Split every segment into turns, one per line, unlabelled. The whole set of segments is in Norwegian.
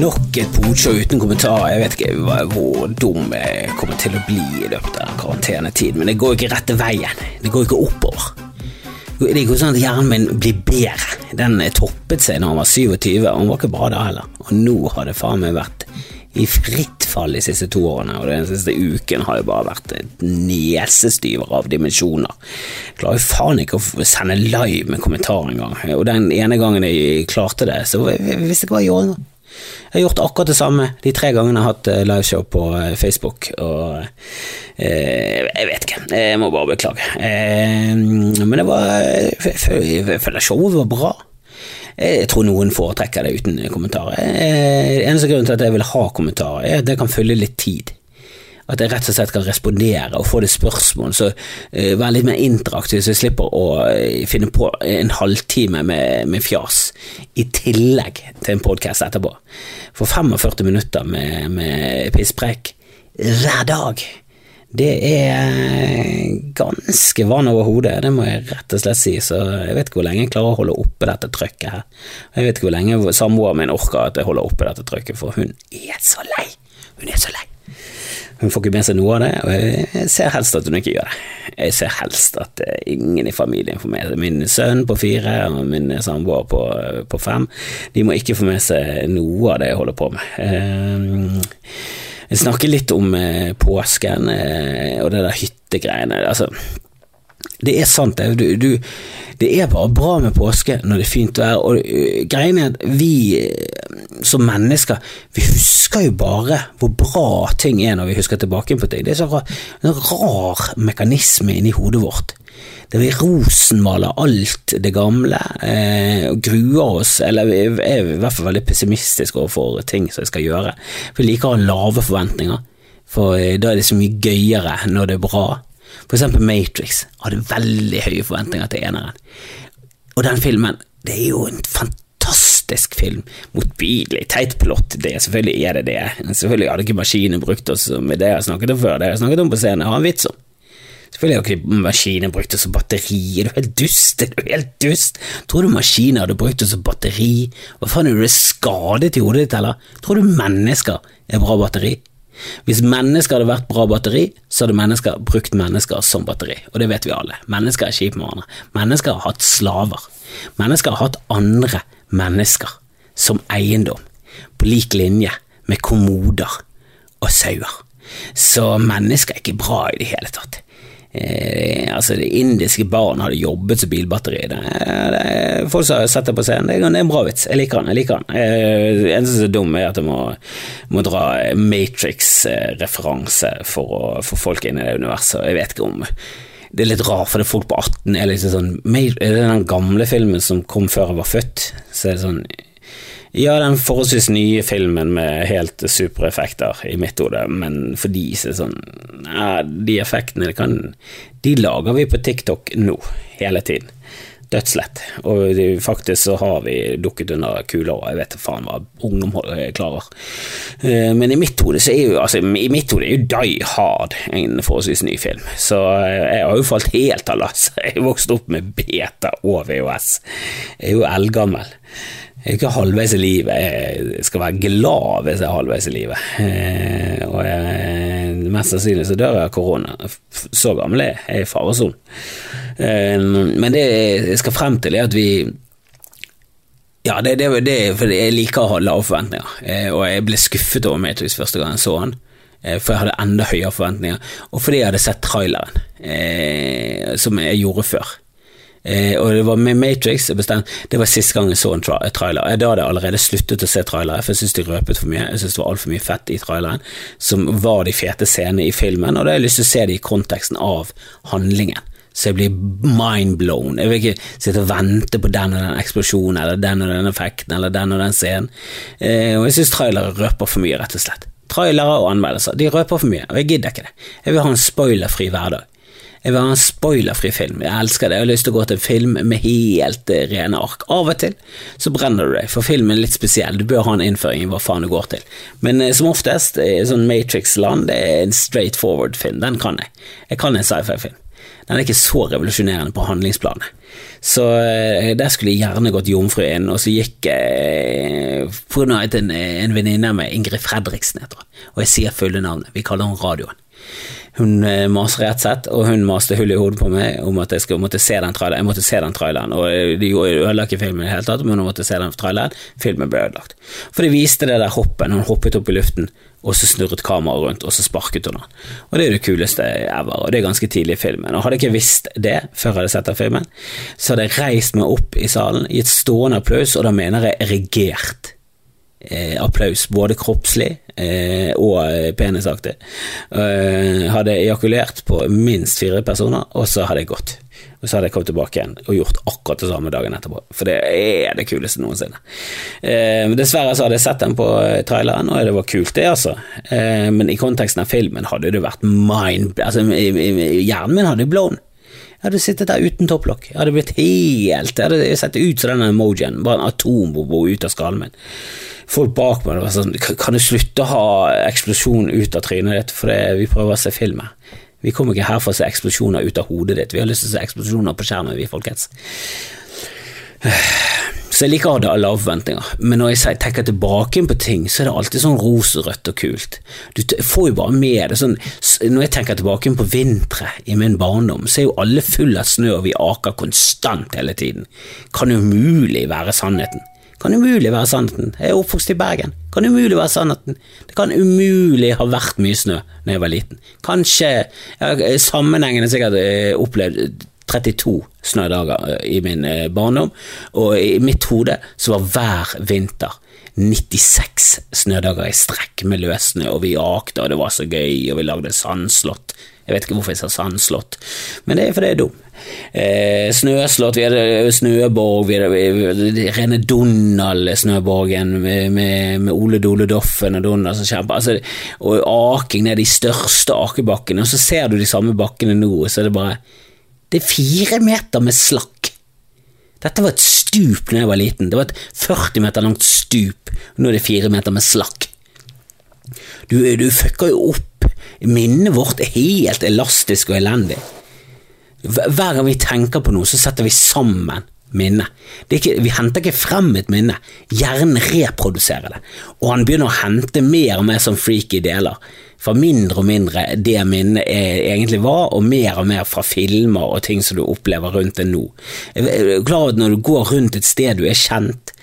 Nok et podshow uten kommentar. Jeg vet ikke hvor dum jeg kommer til å bli i løpet av karantenetiden, men det går ikke rette veien. Det går ikke oppover. Det er ikke sånn at hjernen min blir bedre. Den toppet seg da han var 27, og han var ikke bra da heller. Og nå har det faen meg vært i fritt fall de siste to årene, og den siste uken har jo bare vært et nesestyver av dimensjoner. Jeg klarer jo faen ikke å sende live med kommentar engang, og den ene gangen jeg klarte det, så jeg visste ikke hva jeg gjorde. Jeg har gjort akkurat det samme de tre gangene jeg har hatt eh, liveshow på eh, Facebook, og eh, jeg vet ikke, jeg må bare beklage. Eh, men det var føler- jeg føler showet var bra. Jeg tror noen foretrekker det uten kommentarer. Eh, Eneste grunn til at jeg vil ha kommentarer, er at det kan fylle litt tid. At jeg rett og slett kan respondere og få det spørsmål, så uh, være litt mer interaktiv, så jeg slipper å uh, finne på en halvtime med, med fjas i tillegg til en podkast etterpå. For 45 minutter med, med pisspreik hver dag, det er ganske vann over hodet, det må jeg rett og slett si, så jeg vet ikke hvor lenge jeg klarer å holde oppe dette trøkket her. Jeg vet ikke hvor lenge samboeren min orker at jeg holder oppe dette trøkket, for hun er så lei. Hun er så lei. Hun får ikke med seg noe av det, og jeg ser helst at hun ikke gjør det. Jeg ser helst at eh, ingen i familien får med seg Min sønn på fire og min samboer på, på fem, de må ikke få med seg noe av det jeg holder på med. Eh, Jeg snakker litt om eh, påsken eh, og det der hyttegreiene. Altså, det er sant, det. Du, du, det er bare bra med påske når det er fint vær. Og øh, greien er at vi øh, som mennesker, vi husker jo bare hvor bra ting er når vi husker tilbake på ting. Det er så rar, en rar mekanisme inni hodet vårt. Der vi rosenmaler alt det gamle eh, og gruer oss, eller vi er i hvert fall veldig pessimistiske overfor ting som vi skal gjøre. Vi liker å ha lave forventninger, for eh, da er det så mye gøyere når det er bra. For eksempel Matrix hadde veldig høye forventninger til eneren. Og den filmen, det er jo en fantastisk film. Motbydelig, teit plott, det er selvfølgelig er det det. Selvfølgelig hadde ikke maskinen brukt oss med det jeg snakket om før, det jeg snakket om på scenen, jeg har en vits om. Selvfølgelig har ikke maskinen brukt oss som batteri, er du helt dust, er du helt dust? Tror du maskiner hadde brukt oss som batteri? Hva faen er du skadet i hodet ditt, eller? Tror du mennesker er bra batteri? Hvis mennesker hadde vært bra batteri, så hadde mennesker brukt mennesker som batteri, og det vet vi alle. Mennesker er kjipe med hverandre. Mennesker har hatt slaver. Mennesker har hatt andre mennesker som eiendom, på lik linje med kommoder og sauer. Så mennesker er ikke bra i det hele tatt. Eh, altså indiske barn hadde jobbet som bilbatteri. Det, det, folk som har sett det på scenen, det det er en bra vits. Jeg liker den. jeg liker den eh, eneste som er dum, er at jeg må, må dra Matrix-referanse for å få folk inn i det universet. Jeg vet ikke om Det er litt rart, for det er folk på 18 er liksom sånn Er det den gamle filmen som kom før jeg var født? Så er det sånn ja, den forholdsvis nye filmen med helt supereffekter i mitt hode, men for de så er sånn ja, De effektene kan, De lager vi på TikTok nå, hele tiden. Dødslett. Og faktisk så har vi dukket under kula, og jeg vet faen hva ungdom klarer. Eh, Men i mitt hode så er jo altså, i mitt hode er jo Die Hard en forholdsvis ny film, så eh, jeg har jo falt helt av lasset. Jeg vokste opp med beta og VHS. Jeg er jo eldgammel. Jeg er ikke halvveis i livet. Jeg skal være glad hvis jeg er halvveis i livet. Eh, og jeg, mest sannsynlig så dør jeg av korona. Så gammel er jeg. Jeg er i faresonen. Eh, men det jeg skal frem til, er at vi ja, det, det, det for jeg liker å ha lave forventninger, eh, og jeg ble skuffet over Matrix første gang jeg så han For jeg hadde enda høyere forventninger, og fordi jeg hadde sett traileren, eh, som jeg gjorde før. Eh, og det var med Matrix jeg bestemte, Det var siste gang jeg så en tra trailer. Eh, Da hadde jeg allerede sluttet å se trailere, for jeg syntes de røpet for mye. Jeg syntes det var altfor mye fett i traileren, som var de fete scenene i filmen, og da har jeg lyst til å se det i konteksten av handlingen. Så jeg blir mind-blown. Jeg vil ikke sitte og vente på den og den eksplosjonen, eller den og den effekten, eller den og den scenen. Eh, og jeg syns trailere røper for mye, rett og slett. Trailere og anmeldelser, de røper for mye, og jeg gidder ikke det. Jeg vil ha en spoilerfri hverdag. Jeg vil ha en spoilerfri film. Jeg elsker det. Jeg har lyst til å gå til en film med helt eh, rene ark. Av og til så brenner du deg, for filmen er litt spesiell. Du bør ha en innføring i hva faen du går til. Men eh, som oftest, i sånn Matrix-land, det er en straight forward film. Den kan jeg. Jeg kan en sci-fi-film. Den er ikke så revolusjonerende på handlingsplanet. Så eh, der skulle jeg gjerne gått jomfru inn, og så gikk eh, på en, en venninne av meg, Ingrid Fredriksen heter hun, og jeg sier fulle navnet, vi kaller henne Radioen. Hun eh, maser rett sett, og hun maste hull i hodet på meg om at jeg skulle, måtte se den traileren. Jeg måtte se den traileren, og eh, de ødela ikke filmen i det hele tatt, men hun måtte se den traileren. Filmen ble ødelagt. For de viste det der hoppen, hun hoppet opp i luften, og så snurret kameraet rundt, og så sparket hun den. Og det er det kuleste ever, og det er ganske tidlig i filmen. Og hadde jeg ikke visst det før jeg hadde sett den filmen, så hadde jeg reist meg opp i salen, gitt stående applaus, og da mener jeg erigert eh, applaus, både kroppslig eh, og eh, penisaktig. Eh, hadde ejakulert på minst fire personer, og så hadde jeg gått. Og så hadde jeg kommet tilbake igjen og gjort akkurat det samme dagen etterpå, for det er det kuleste noensinne. Eh, dessverre så hadde jeg sett den på eh, traileren, og det var kult, det, altså. Eh, men i konteksten av filmen hadde det vært mind... Altså, hjernen min hadde blown. Jeg hadde sittet der uten topplokk. Jeg hadde blitt helt Jeg hadde sett ut som den emojien, bare en atombombe ut av skallen min folk bak meg var sånn Kan du slutte å ha eksplosjon ut av trynet ditt, for vi prøver å se film her. Vi kommer ikke her for å se eksplosjoner ut av hodet ditt, vi har lyst til å se eksplosjoner på skjermen, vi, folkens. Så jeg liker å ha lave forventninger, men når jeg tenker tilbake på ting, så er det alltid sånn rosenrødt og kult. Du får jo bare med det sånn Når jeg tenker tilbake på vintre i min barndom, så er jo alle fulle av snø, og vi aker konstant hele tiden. Kan umulig være sannheten. Kan umulig være sannheten. Jeg er oppvokst i Bergen. Kan umulig være sannheten. Det kan umulig ha vært mye snø da jeg var liten. Kanskje jeg sammenhengende sikkert eh, opplevd 32 snødager eh, i min eh, barndom, og i mitt hode så var hver vinter 96 snødager i strekk med løssnø, og vi akte, og det var så gøy, og vi lagde sandslott. Jeg vet ikke hvorfor jeg sa sandslott, men det er fordi jeg er dum. Eh, snøslott, vi hadde Snøborg, vi hadde rene Donald-snøborgen med, med, med, Ole Dole Doffen og Donald som kjemper, altså, og aking ned de største akebakkene, og så ser du de samme bakkene nå, så er det bare Det er fire meter med slakk. Dette var et stup da jeg var liten, det var et 40 meter langt stup, nå er det fire meter med slakk. Du, du fucker jo opp. Minnet vårt er helt elastisk og elendig. Hver gang vi tenker på noe, så setter vi sammen minnet. vi henter ikke frem et minne, hjernen reproduserer det, og han begynner å hente mer og mer som freaky deler, fra mindre og mindre det minnet egentlig var, og mer og mer fra filmer og ting som du opplever rundt det nå. Klar at når du går rundt et sted du er kjent,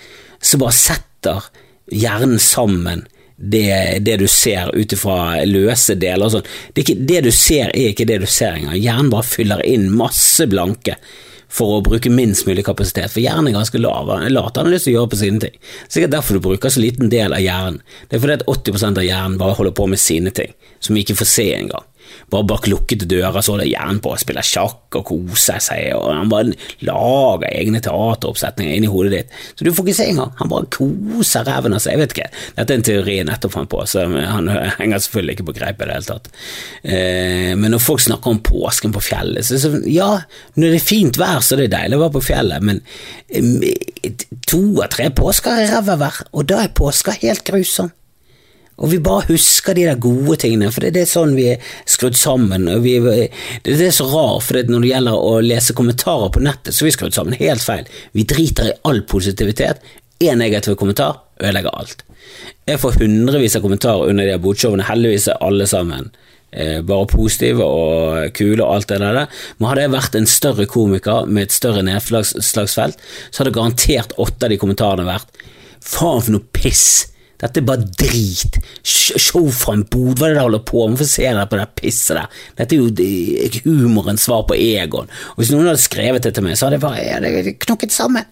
så bare setter hjernen sammen det, det, du ser ut ifra løse deler og sånn. Det, det, du ser, er ikke det du ser engang. Hjernen bare fyller inn masse blanke for å bruke minst mulig kapasitet, for hjernen er ganske lav. Lat han har lyst til å gjøre på sine ting. Sikkert derfor du bruker så liten del av hjernen. Det er fordi at 80% av hjernen bare holder på med sine ting, som vi ikke får se engang. Bare bak lukkede dører så det gjerne på å spille sjakk og kose seg, og han bare lager egne teateroppsetninger inni hodet ditt, så du får ikke se engang. Han bare koser ræven av seg. Jeg vet ikke, dette er en teori jeg nettopp fant på, så han henger selvfølgelig ikke på greip i det hele tatt. Eh, men når folk snakker om påsken på fjellet, så, så ja, når det er fint vær, så er det deilig å være på fjellet, men eh, to av tre påsker er ræva vær, og da er påska helt grusom. Og vi bare husker de der gode tingene, for det, er sånn vi er skrudd sammen. Vi, det, er så rart, for når det gjelder å lese kommentarer på nettet, så er vi skrudd sammen helt feil. Vi driter i all positivitet. Én negativ kommentar ødelegger alt. Jeg får hundrevis av kommentarer under de botshowene, heldigvis er alle sammen eh, bare positive og kule og alt det der. Men hadde jeg vært en større komiker med et større nedslagsfelt, så hadde garantert åtte av de kommentarene vært faen for noe piss dette er bare drit. Show fra en bod, hva er det de holder på med? Hvorfor ser dere på det pisset der? Dette er jo humorens svar på Egon. Og Hvis noen hadde skrevet det til meg, så hadde jeg bare ja, det knokket sammen.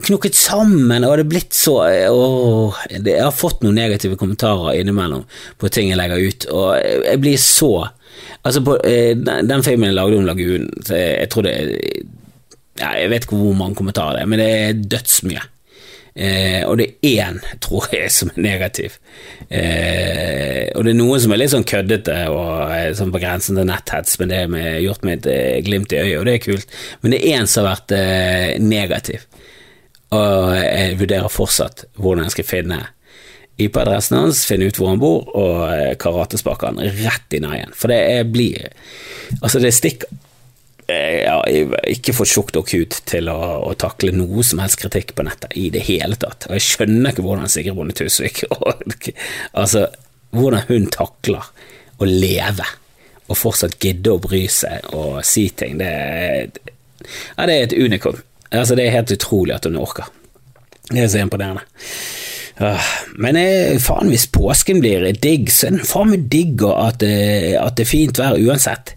Knokket sammen, og det er blitt så åh, Jeg har fått noen negative kommentarer innimellom på ting jeg legger ut, og jeg blir så Altså, på eh, den filmen jeg lagde om Lagunen, jeg, jeg tror det ja, Jeg vet ikke hvor mange kommentarer det er, men det er dødsmye. Eh, og det er én, tror jeg, som er negativ. Eh, og det er noen som er litt sånn køddete og eh, sånn på grensen til netthets, men det er gjort med et eh, glimt i øyet, og det er kult. Men det er én som har vært eh, negativ, og jeg vurderer fortsatt hvordan jeg skal finne IP-adressen hans, finne ut hvor han bor, og eh, karatesparke han rett i neien. For det blir Altså, det stikker jeg har ikke fått tjukk nok hud til å, å, takle noe som helst kritikk på nettet i det hele tatt. Og jeg skjønner ikke hvordan Sigrid Bonde Tusvik Altså, hvordan hun takler å leve og fortsatt gidde å bry seg og si ting. Det er, ja, det er et unikum. Altså, det er helt utrolig at hun orker. Det er så imponerende. Men jeg, faen, hvis påsken blir digg, så er den faen meg digg at, at det er fint vær uansett.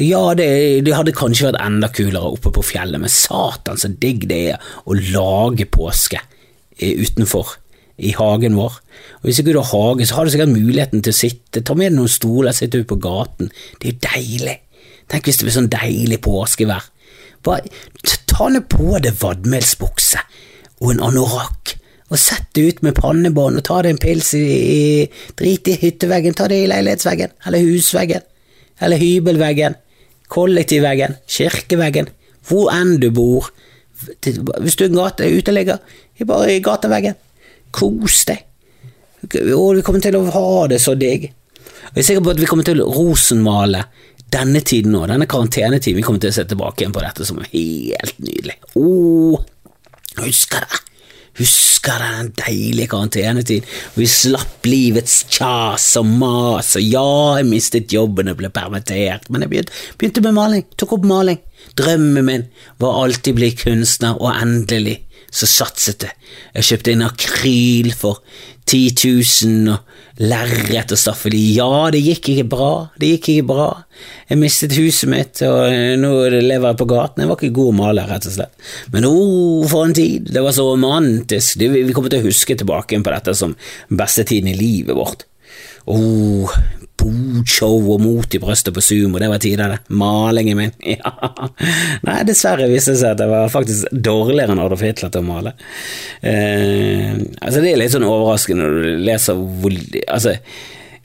Ja, det, det, hadde kanskje vært enda kulere oppe på fjellet, men satan så digg det er å lage påske utenfor i hagen vår. Og Hvis ikke du har hage, så har du sikkert muligheten til å sitte, ta med deg noen stoler, sitte ute på gaten. Det er jo deilig. Tenk hvis det blir sånn deilig påskevær. Bare ta ned på deg vadmelsbukse og en anorakk og sett det ut med pannebånd og ta deg en pils i, i Drit i hytteveggen, ta det i leilighetsveggen, eller husveggen, eller hybelveggen, kollektivveggen, kirkeveggen, hvor enn du bor. Hvis du er en gate, uteligger, bare i gateveggen. Kos deg. Og vi kommer til å ha det så digg. Jeg er sikker på at vi kommer til å rosenmale denne tiden nå, denne karantenetiden. Vi kommer til å se tilbake igjen på dette som helt nydelig. Å, oh, husker det. Husker den deilige karantenetiden hvor vi slapp livets kjas og mas, og ja, jeg mistet jobben og ble permittert, men jeg begynte, begynte med maling, tok opp maling. Drømmen min var alltid bli kunstner, og endelig så satset det. Jeg kjøpte en akryl for 10 000 og lerret og staffeli. Ja, det gikk ikke bra, det gikk ikke bra. Jeg mistet huset mitt, og nå lever jeg på gaten. Jeg var ikke god maler, rett og slett. Men å, for en tid! Det var så romantisk. Vi kommer til å huske tilbake på dette som beste tiden i livet vårt. Oh, bodshow og mot i brøstet på Zoom, og det var tidene. Malingen min. Ja. Nei, dessverre viste det seg at jeg var faktisk dårligere enn Adolf Hitler til å male. Eh, altså, det er litt sånn overraskende når du leser hvor Altså,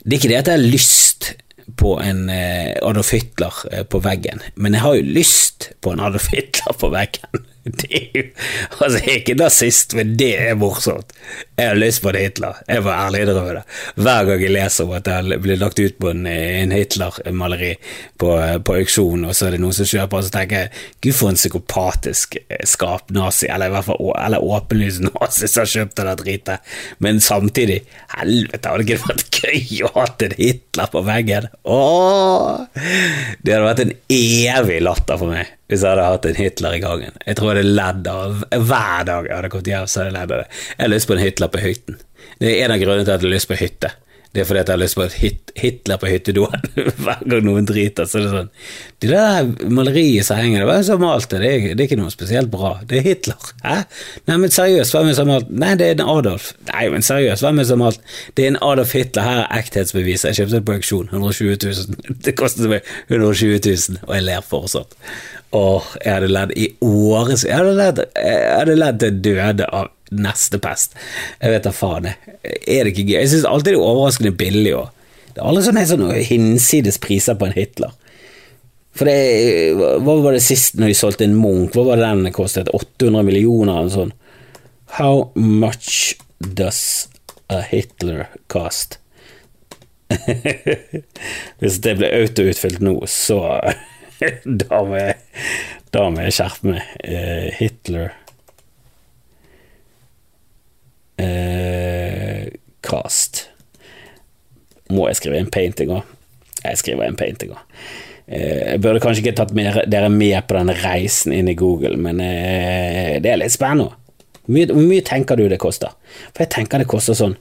det er ikke det at jeg har lyst på en eh, Adolf Hitler eh, på veggen, men jeg har jo lyst på en Adolf Hitler på veggen. Det altså, jeg er ikke nazist, men det er morsomt. Jeg har lyst på en Hitler. Jeg var ærlig innrømme det. Hver gang jeg leser om at det blir lagt ut på en, en Hitler-maleri på, på, auksjon, og så er det noen som kjøper, og så tenker jeg gud, for en psykopatisk skapnazi, skap-nazi, eller i hvert fall eller åpenlys nazi som har kjøpt det dritet. Men samtidig, helvete, hadde det ikke vært gøy å ha en Hitler på veggen? Åh! Det hadde vært en evig latter for meg hvis jeg hadde hatt en Hitler i gangen. Jeg tror jeg hadde ledd av hver dag jeg hadde kommet hjem. så hadde Jeg ledd av det. Jeg har lyst på en Hitler på hytten. Det er en av grunnene til at jeg har lyst på hytte. Det er fordi at jeg har lyst på hit, Hitler på hyttedoen hver gang noen driter. Så det er sånn Det der maleriet som henger der, hvem som har malt det? Det er, ikke noe spesielt bra. Det er Hitler. Hæ? Nei, men seriøst, hvem er som har malt Nei, det er en Adolf. Nei, men seriøst, hvem er som har malt Det er en Adolf Hitler. Her er ekthetsbeviset. Jeg kjøpte det på auksjon. 120 000. Det kostet meg 120 000, og jeg ler fortsatt. Åh, jeg hadde ledd i årevis. Jeg hadde ledd til døde av neste pest. Jeg vet da faen. Er det ikke gøy? Jeg syns alltid det er overraskende billig òg. Det er aldri sånn, sånn hinsides priser på en Hitler. For det, Hva var det sist når de solgte en Munch? Hva var det den kostet? 800 millioner eller sånn? How much does a Hitler cost? Hvis det ble autoutfylt nå, så da må jeg, skjerpe meg. Uh, Hitler uh, Cast. Må jeg skrive en painting òg? Jeg skriver en painting òg. Uh, jeg burde kanskje ikke tatt mer, dere med på den reisen inn i Google, men det er litt spennende. Hvor mye, hvor mye tenker du det koster? For jeg tenker det koster sånn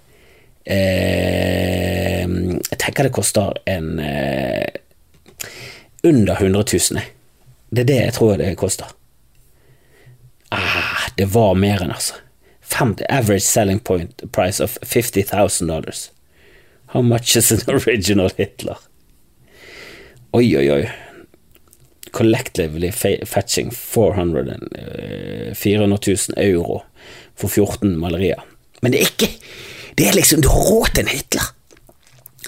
Jeg tenker det koster en under 100 000. Det er det jeg tror det koster. Ah, det var mer enn, altså. 50, average selling point price of 50 000 dollars. How much is an original Hitler? Oi, oi, oi. Collectively fetching 400, 400 000 euro for 14 malerier. Men det er ikke Det er liksom Du har råd til en Hitler.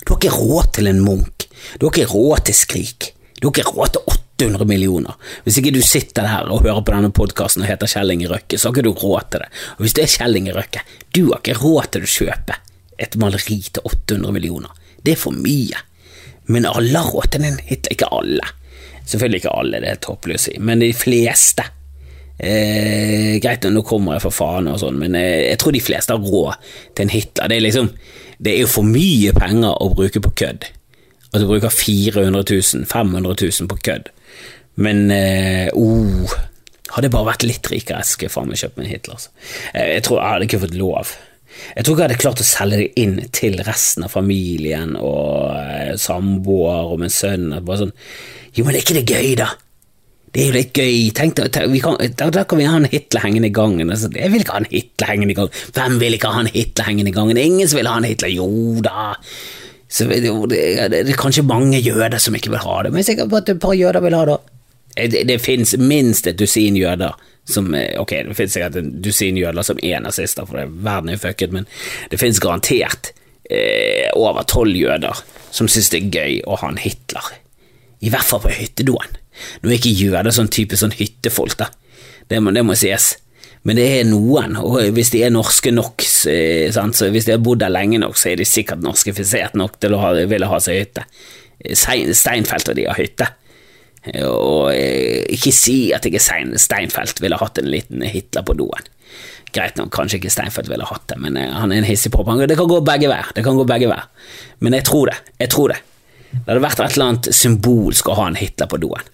Du har ikke råd til en Munch. Du har ikke råd til Skrik. Du har ikke råd til 800 millioner. Hvis ikke du sitter der og hører på denne podkasten og heter Kjell Inge Røkke, så har ikke du råd til det. Og hvis det er Kjell Inge Røkke, du har ikke råd til å kjøpe et maleri til 800 millioner. Det er for mye. Men alle har råd til en Hitler. Ikke alle. Selvfølgelig ikke alle, det er tåpelig å si, men de fleste. Eh, greit, nå kommer jeg for faen og sånn, men eh, jeg tror de fleste har råd til en Hitler. Det er liksom Det er jo for mye penger å bruke på kødd. At du bruker 400 000, 500 000 på kødd. Men eh, oh, hadde jeg bare vært litt rikere, jeg skulle faen meg kjøpt meg en Hitler. Altså. Eh, jeg tror jeg hadde ikke fått lov. Jeg tror ikke jeg hadde klart å selge det inn til resten av familien og eh, samboer og min sønn. Bare sånn Jo, men er ikke det gøy, da? Det er jo litt gøy. Tenk, tenk, kan, da, da, kan vi ha en Hitler hengende i gangen. Altså, jeg vil ikke ha en Hitler hengende i gangen. Hvem vil ikke ha en Hitler hengende i gangen? Ingen som vil ha en Hitler. Jo da. Så, det, er kanskje mange jøder som ikke vil ha det, men jeg er sikker på at et par jøder vil ha det. Det, det fins minst et dusin jøder som Ok, det finnes sikkert et dusin jøder som er nazister, for det, verden er fucket, men det finnes garantert eh, over tolv jøder som syns det er gøy å ha en Hitler. I hvert fall på hyttedoen. Nå er ikke jøder sånn type sånn hyttefolk, da. Det må, det må sies. Men det er noen, og hvis de er norske nok, eh, så hvis de har bodd der lenge nok, så er de sikkert norskifisert nok til å ha, ville ha seg hytte. Steinfeld og de har hytte. Og eh, ikke si at ikke Steinfeld ville hatt en liten Hitler på doen. Greit nok, kanskje ikke Steinfeld ville hatt det, men eh, han er en hissigpropp. Det kan gå begge veier. Det kan gå begge veier. Men jeg tror det. Jeg tror det. Det hadde vært et eller annet symbolsk å ha en Hitler på doen.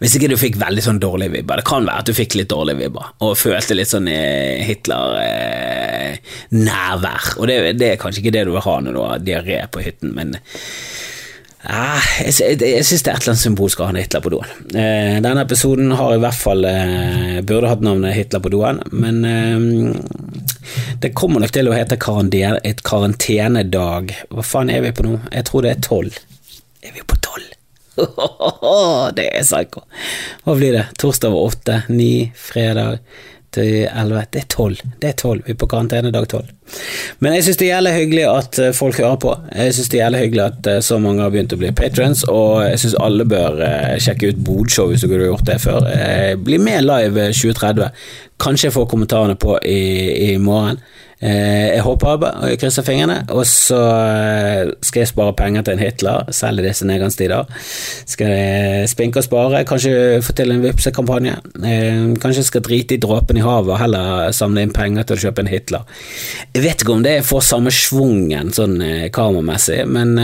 Hvis ikke du fikk veldig sånn dårlige vibber. Det kan være at du fikk litt dårlige vibber og følte litt sånn eh, Hitler-nærvær. Eh, og det, det, er kanskje ikke det du vil ha når du har diaré på hytten, men eh, jeg, jeg, jeg syns det er et eller annet symbolsk å ha Hitler på doen. Eh, denne episoden har i hvert fall eh, burde hatt navnet Hitler på doen, men eh, det kommer nok til å hete karantene, et karantenedag. Hva faen er vi på nå? Jeg tror det er tolv. Er vi på tolv? det er psycho. Hva blir det? Torsdag var åtte, ni, fredag til elleve. Det er tolv. Det er tolv. Vi er på karantene dag tolv. Men jeg syns det er jævlig hyggelig at eh, folk hører på. Jeg syns det er jævlig hyggelig at eh, så mange har begynt å bli patrons, og jeg syns alle bør eh, sjekke ut Bodshow hvis du har gjort det før. Bli med live 2030. Kanskje jeg får kommentarene på i, i morgen. Eh, jeg håper jeg krysser fingrene, og så eh, skal jeg spare penger til en Hitler, selv disse nedgangstider. Skal jeg spinke og spare, kanskje få til en Vipse-kampanje. Eh, kanskje jeg skal drite i dråpen i havet og heller samle inn penger til å kjøpe en Hitler. Jeg vet ikke om det får samme schwungen sånn kameramessig, men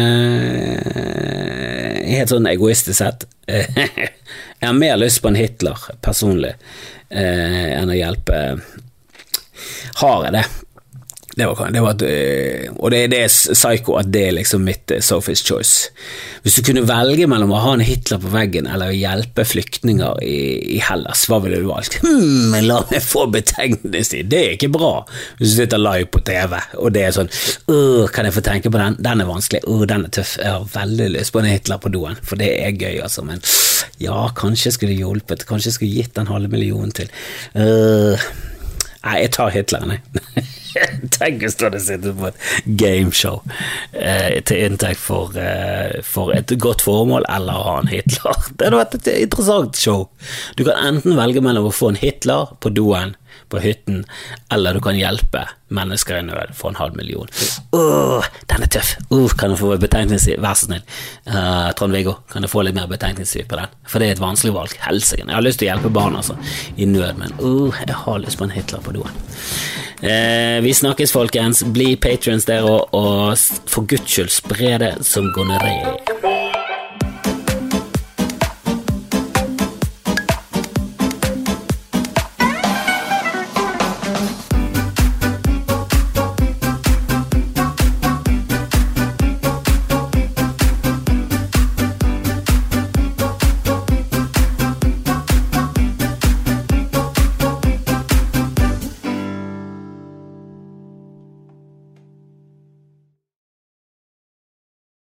helt sånn egoistisk sett Jeg har mer lyst på en Hitler, personlig, enn å hjelpe Har jeg det? Det var, det var, eh, og det, det, er psycho at det er liksom mitt uh, Sophie's choice. Hvis du kunne velge mellom å ha en Hitler på veggen eller å hjelpe flyktninger i, i Hellas, hva ville du valgt? Hm, la meg få betegnelsestid, det er ikke bra hvis du sitter live på TV og det er sånn Kan jeg få tenke på den? Den er vanskelig. Uh, den er tøff. Jeg har veldig lyst på en Hitler på doen, for det er gøy, altså. Men ja, kanskje skulle hjulpet, kanskje skulle gitt en halve million til. Uh, nei, jeg tar Hitleren, jeg. Tenk hvis du hadde sittet på et gameshow eh, til inntekt for, eh, for, et godt formål, eller ha en Hitler. Det hadde vært et interessant show. Du kan enten velge mellom å få en Hitler på doen på hytten, eller du kan hjelpe mennesker i nød for en halv million. Uh, den er tøff! Uh, kan jeg få betegnelse Vær så snill, uh, Trond-Viggo, kan jeg få litt mer betegnelse på den? For det er et vanskelig valg. Helsike. Jeg har lyst til å hjelpe barn altså, i nød, men uh, jeg har lyst på en Hitler på doen. Uh, vi snakkes, folkens. Bli patrions, der òg, og for guds skyld, spre det som gonoré.